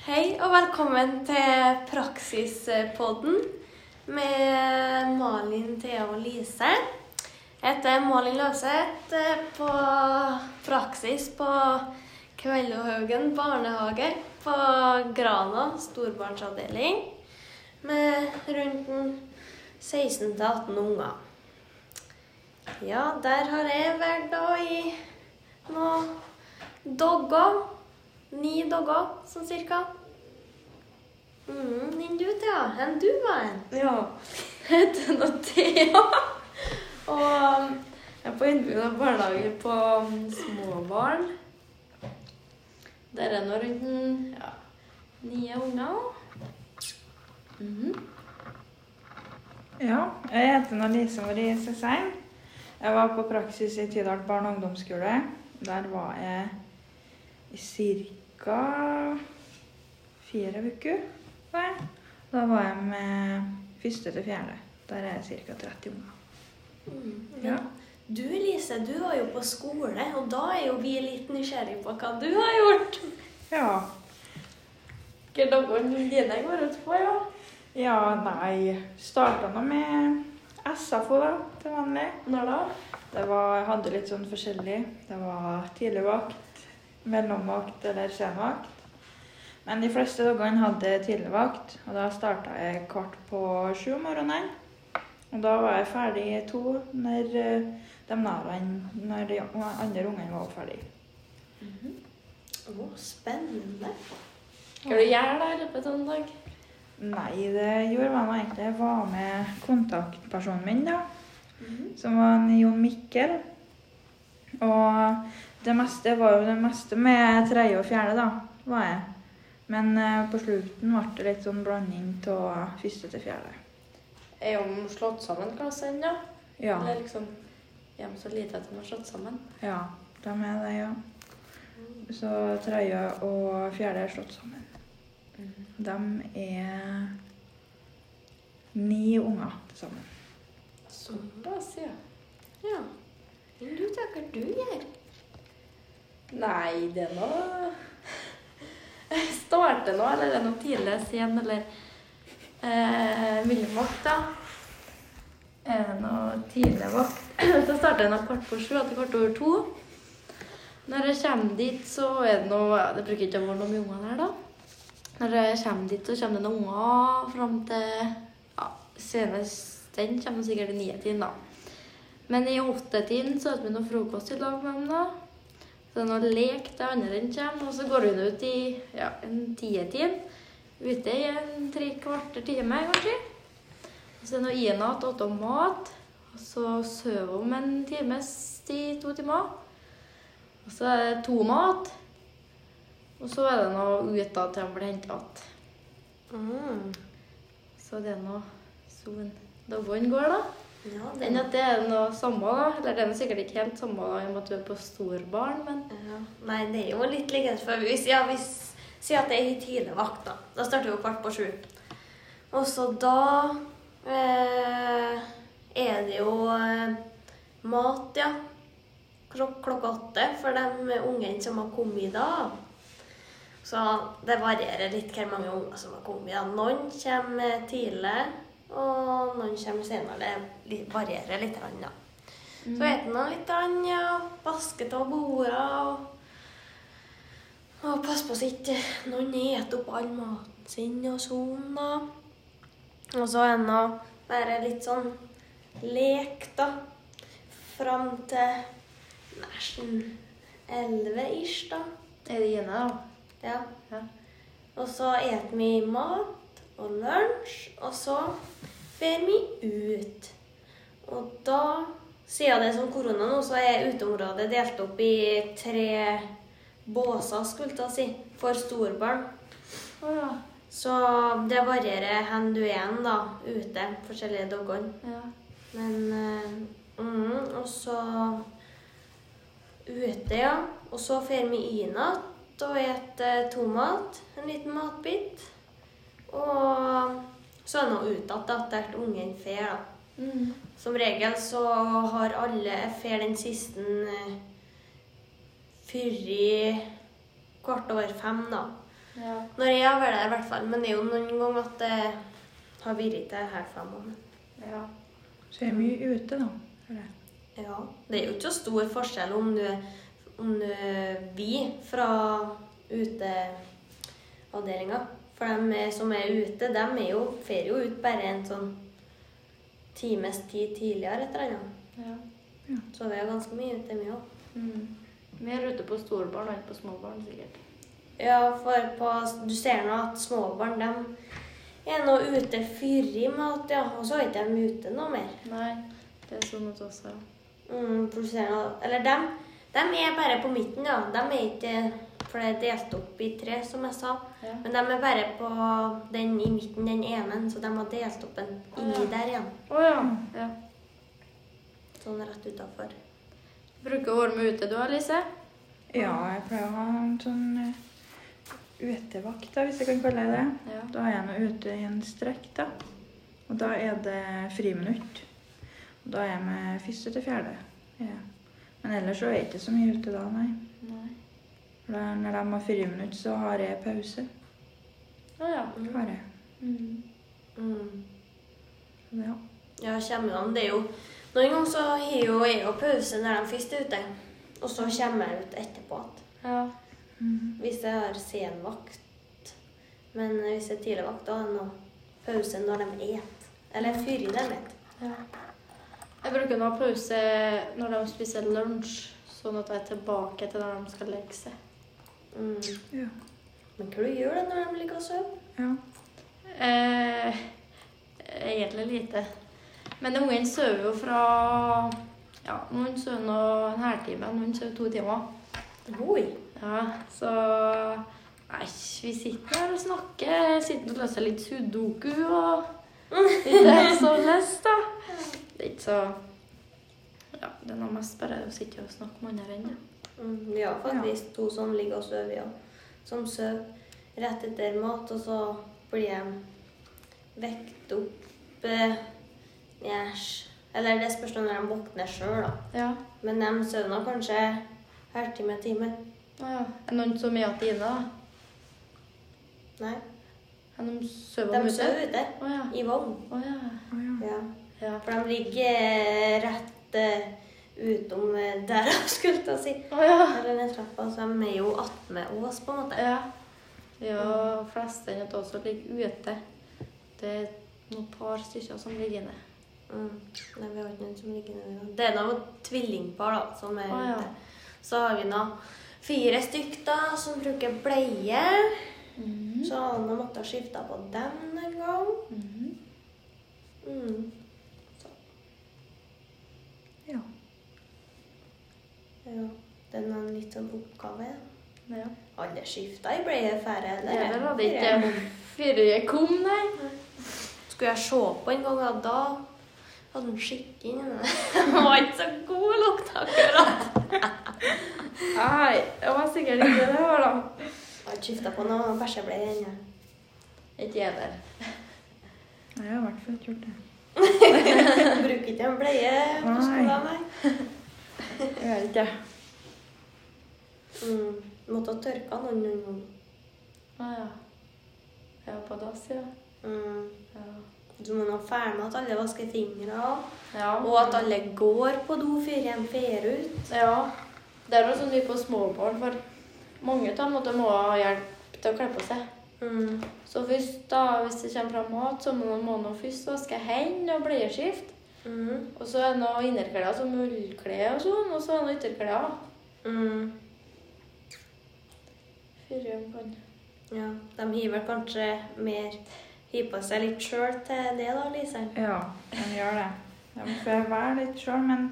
Hei og velkommen til Praksispodden med Malin, Thea og Lise. Jeg heter Malin Løvseth eh, på praksis på Kveldhaugen barnehage på Grana storbarnsavdeling med rundt 16-18 unger. Ja, der har jeg vært da i noen dogger. Ni dager, sånn cirka. Mm, enn du, Thea? Enn du var en? Ja. Heter nå Thea. Og um, jeg er på innbygd barnehage på små barn. Der er nå rundt ja, nye unger. Mhm. Ja, jeg heter nå Lise Marie Sessein. Jeg var på praksis i Tidal barne- og ungdomsskole. Der var jeg i ca. fire uker. var. Da var jeg med første til fjerde. Der er jeg ca. 30 unger. Mm. Ja. Du, Lise, du var jo på skole, og da er jo vi litt nysgjerrig på hva du har gjort. Ja. Hva dere dine går ut på, ja? Ja, nei Starta nå med SFO, da, til vanlig. Når da? Det var, jeg hadde litt sånn forskjellig. Det var tidligvakt, mellomvakt eller senvakt. Men de fleste dagene hadde tidligvakt, og da starta jeg kvart på sju om morgenen. Og da var jeg ferdig i to når eh, de nærene, når de andre ungene var ferdig. Å, spennende. Hva du gjøre da i løpet av en dag? Nei, det gjorde nå egentlig. Jeg var med kontaktpersonen min, da. som var en Jon Mikkel. Og det meste var jo det meste med tredje og fjerde, da, var jeg. Men eh, på slutten ble det litt sånn blanding av første til fjerde. Er de slått sammen klassene, ja? Ja, Eller liksom Er de så lite at de har slått sammen? ja, de er det, ja. Så tredje og fjerde er slått sammen. De er ni unger til sammen. Såpass, ja. Ja. Enn du, hva du gjør? Nei, det er noe Starte nå, eller det er noe tidlig sen, eller eh, mellomvakt, da. Er det noe tidlig vakt? Så starter nå kvart på sju til kvart over to. Når jeg kommer dit, så er det noe Det bruker ikke å være noe mye unger der, da. Når jeg kommer dit, så kommer det noen unger fram til ja, Senest den kommer sikkert i nietiden, da. Men i åttetiden så spiser vi noe frokost i lag med dem, da. Så det er noe lek til andre enn kommer, og så går hun ut i ja, en tietid. Ute i en tre kvarter time, kanskje. Og så er det noe inat, åtte om mat. Og så sover hun en times tid, to timer. Og så er det to mat. Og så er det noe ut da til hun blir henta igjen. Mm. Så det er noe sånn dagene går, da. Ja, det Enn at det er noe samme, da. Eller det er sikkert ikke helt samme i og med at du er på storbarn, men Ja. Nei, det er jo litt likens for hvis, ja, hvis Si at det er i tidlig vakt, da. Da starter jo kvart på sju. Og så da eh, er det jo eh, mat, ja. Klok klokka åtte for de ungene som har kommet da. Så det varierer litt hvor mange unger som har kommet. da. Noen kommer tidlig, og noen kommer senere. Det varierer litt. Da. Så spiser nå litt, grann, ja. vasker av bordene og, og passer på så ikke noen spiser opp all maten sin og sånn. da. Og så er det bare litt sånn lek, da. Fram til nesten elleve ish, da. er det Gine, da? Ja. Ja. Og så spiser vi mat og lunsj, og så fer vi ut. Og da, siden det er sånn korona nå, så er uteområdet delt opp i tre båser, skulle jeg si, for storbarn. Ja. Så det varierer hvor du er igjen da, ute, forskjellige dogger. ja. Men eh, mm, Og så ute, ja. Og så drar vi i natt og spiser tomat, en liten matbit. Og så er det nå ut igjen etter ungen fer, da. Mm. Som regel så har alle fer den siste eh, før kvart over fem, da. Ja. Når jeg har vært der, i hvert fall. Men det er jo noen ganger at det har vært til her fem år. ja. Så jeg er mye ute, da. Eller? Ja. Det er jo ikke så stor forskjell om du, om du vi fra uteavdelinga. For dem er- som er ute, de er jo, fer jo ut bare en sånn times tid tidligere et eller annet. ja. Så vi er ganske mye ute, vi òg. Mm. Mer ute på storbarn enn på småbarn, sikkert. Ja, for på, du ser nå at småbarn de er nå ute fyrig mat, ja. Og så er ikke de ute noe mer. Nei, det er sånn hos oss, òg. Mm. Eller dem, de er bare på midten, ja. De er ikke For det er delt opp i tre, som jeg sa. Ja. Men de er bare på den i midten, den ene, så de har delt opp en inni der igjen. Oh, ja. ja. Sånn rett utafor. Bruker å ute du, Alice? Ja, jeg pleier å ha en sånn eh, utevakt, da, hvis jeg kan kalle det det. Ja. Da er jeg nå ute i en strekk, da. Og da er det friminutt. Og da er jeg med første til fjerde. Ja. Men ellers så er jeg ikke så mye ute da, nei. Nei. Når de har friminutt, så har jeg pause. Å ja. Har jeg. Mm. Mm. Ja. Ja, kommer jo. Det er jo Noen ganger så har jo jeg jo pause når de først er ute. Og så kommer jeg ut etterpå igjen. Ja. Mhm. Hvis jeg har sen vakt. Men hvis jeg er tidligvakt, da er det noe pause når de et. Eller før de et. ja. Jeg bruker å ha pause når de spiser lunsj, sånn at jeg er tilbake til når de skal legge seg. Mm. Ja. Men hva du gjør du når de ligger og sover? ja. Eh, egentlig lite. Men ungene sover jo fra Ja, noen sover nå en halvtime, noen sover to timer. Oi. Ja, så Nei, vi sitter her og snakker. Sitter og løser litt sudoku og litt sånn da. Det er ikke så Ja, det er noe mest bare å sitte og snakke med andre enn det. Mm, vi har faktisk to som ligger og sover, ja. Som sover rett etter mat, og så blir de vekt opp eh, Eller det spørs når de våkner sjøl, da. Ja. Men de sover nå kanskje halvtime, time. Å ja. Er det noen som er igjen inne, da? Nei, Er de sover de ute? sover ute. Oh, ja. I vogn. Oh, ja. Oh, ja. Ja. Ja. For de ligger rett eh, utom eh, der jeg skulle til å si. Oh, ja. Eller den trappa, så de er jo attmed oss, på en måte. Ja. Ja, flesteparten av også ligger ute. Det er noen par stykker som ligger inne. Mm. Nei, vi har ikke noen som ligger inne. Det er noen tvillingpar da, som er oh, ja. ute. Så har vi nå fire stykk da, som bruker bleie. Mm. Så han har måttet skifte på den en gang. Mm. Mm. ja. Ja. Det er en litt sånn oppgave. Ja. Alle skifta i bleie før, eller? Ja, det hadde ikke før jeg kom, nei. Skulle jeg se på en gang, da hadde han skikk inn i det. Var ikke så god lukt akkurat. Nei, det var sikkert ikke det var da. Jeg har ikke skifta på noe bæsjebleie ennå. Ikke jeg heller. Nei, Jeg har i hvert fall ikke gjort det. Bruker ikke en bleie på skolen, nei. Jeg vet ikke. Mm. Måtte ha tørka noen noen ganger. Å ja. Ja, på dass, ja. Mm. Ja. Du må nå med at alle vasker fingrene, Ja. og at alle går på do før de fer ut. ja. Det er også sånn mye på småbarn, for mange av dem må ha hjelp til å kle på seg. Mm. Så først da, hvis det kommer fra mat, så må man først vaske hendene og bleieskift. Mm. Og så er det noe innerklær som ullklær og sånn, og så er det noe ytterklær. Mm. Før om kan. Ja, de hiver kanskje mer Hiver på seg litt sjøl til det, da, Lise. Ja, de gjør det. De får være litt sjøl, men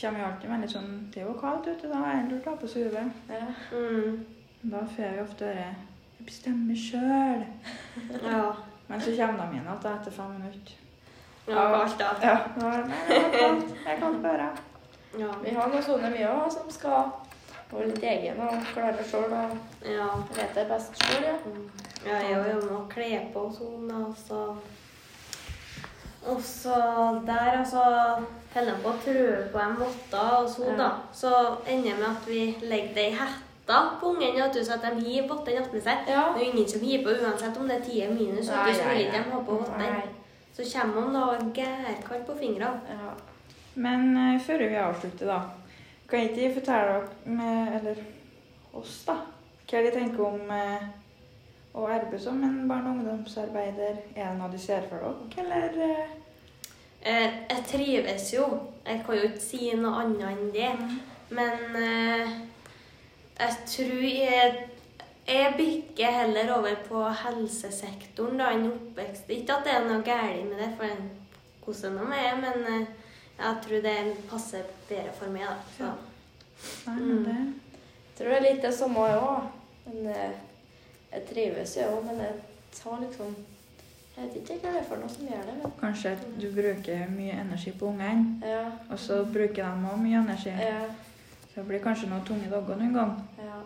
kommer jo alltid med litt sånn Det er jo kaldt ute, da er det lurt å ha på seg UV. Ja. Mm. Da får vi ofte høre Jeg bestemmer sjøl. Ja. Men så kommer de igjen igjen etter fem minutter. Ja, kaldt, da. Ja, da er det nei, det er kaldt. Jeg kan ikke høre. Ja. Vi har noen sånne mye også, som skal være litt egen og klare sjøl og ja. vet det best sjøl, ja. Ja, jeg òg jo med å kle på og sånn, Altså. Og så der, altså Holder på å trø på en votter og sånn, da. Så ender det med at vi legger det i hetta, på ungen, vet du, så at de hiver vottene attmed seg. Ja. Det er jo ingen som hiver på uansett om det er 10 minus, så Nei, du skulle nei, ikke nei. ha på votter. Så kommer man da og gærkald på fingrene. Ja. Men uh, før vi avslutter, da, kan ikke de fortelle dere, med, eller oss, da, hva de tenker om uh, å arbeide som en barne- og ungdomsarbeider? Er det noe de ser for dere, eller? Uh... Jeg trives jo. Jeg kan jo ikke si noe annet enn det. Men eh, jeg tror jeg, jeg bikker heller over på helsesektoren da enn oppvekst. Ikke at det er noe galt med det, for den koser de er, men eh, jeg tror det passer bedre for meg. da. Så. Nei, men det Jeg tror det er litt det samme jeg òg. Men eh, jeg trives jo òg, men jeg tar liksom Jeg vet ikke hva det er for noe som gjør det, men Kanskje at du bruker mye energi på ungene, ja. og så bruker de også mye energi. Ja. Så det blir kanskje noen tunge dager noen gang. ja.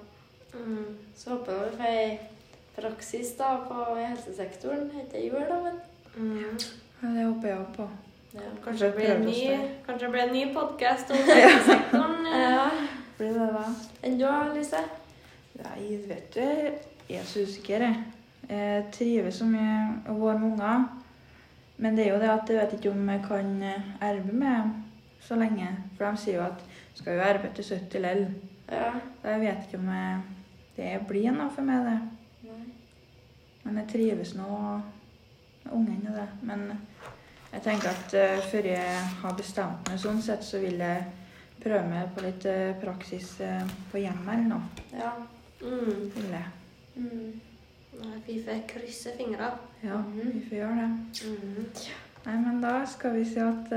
Mm. Så håper jeg vi får ei praksis da på helsesektoren etter jul, da, men Mm. Ja, det håper jeg også på. ja. Kanskje det blir en ny, kanskje det blir en ny podkast om helsesektoren. eh. ja. Blir det da? Enn du, Lise? Nei, vet du, jeg er så usikker, jeg. Jeg trives så mye å være med unger. Men det er jo det at jeg vet ikke om jeg kan eh, arbeide med så lenge. For de sier jo at skal jo arbeide til 70 lell. Ja. Så jeg vet ikke om jeg, det blir noe for meg, det. Nei. Men jeg trives nå med ungene og det. Men jeg tenker at uh, før jeg har bestemt meg sånn sett, så vil jeg prøve meg på litt uh, praksis uh, på hjemmet eller noe. Ja. Mm. Vil jeg. Mm. Nei, Vi får krysse fingrene. Ja, Mhm. vi får gjøre det. Mm. Nei, men da skal vi si at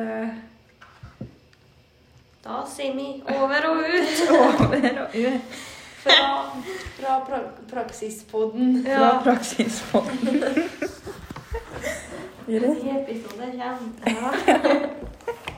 Da sier vi over og ut. Over og ut Fra, fra pra praksispodden. fra praksismåten. Ny episode kommer. Ja.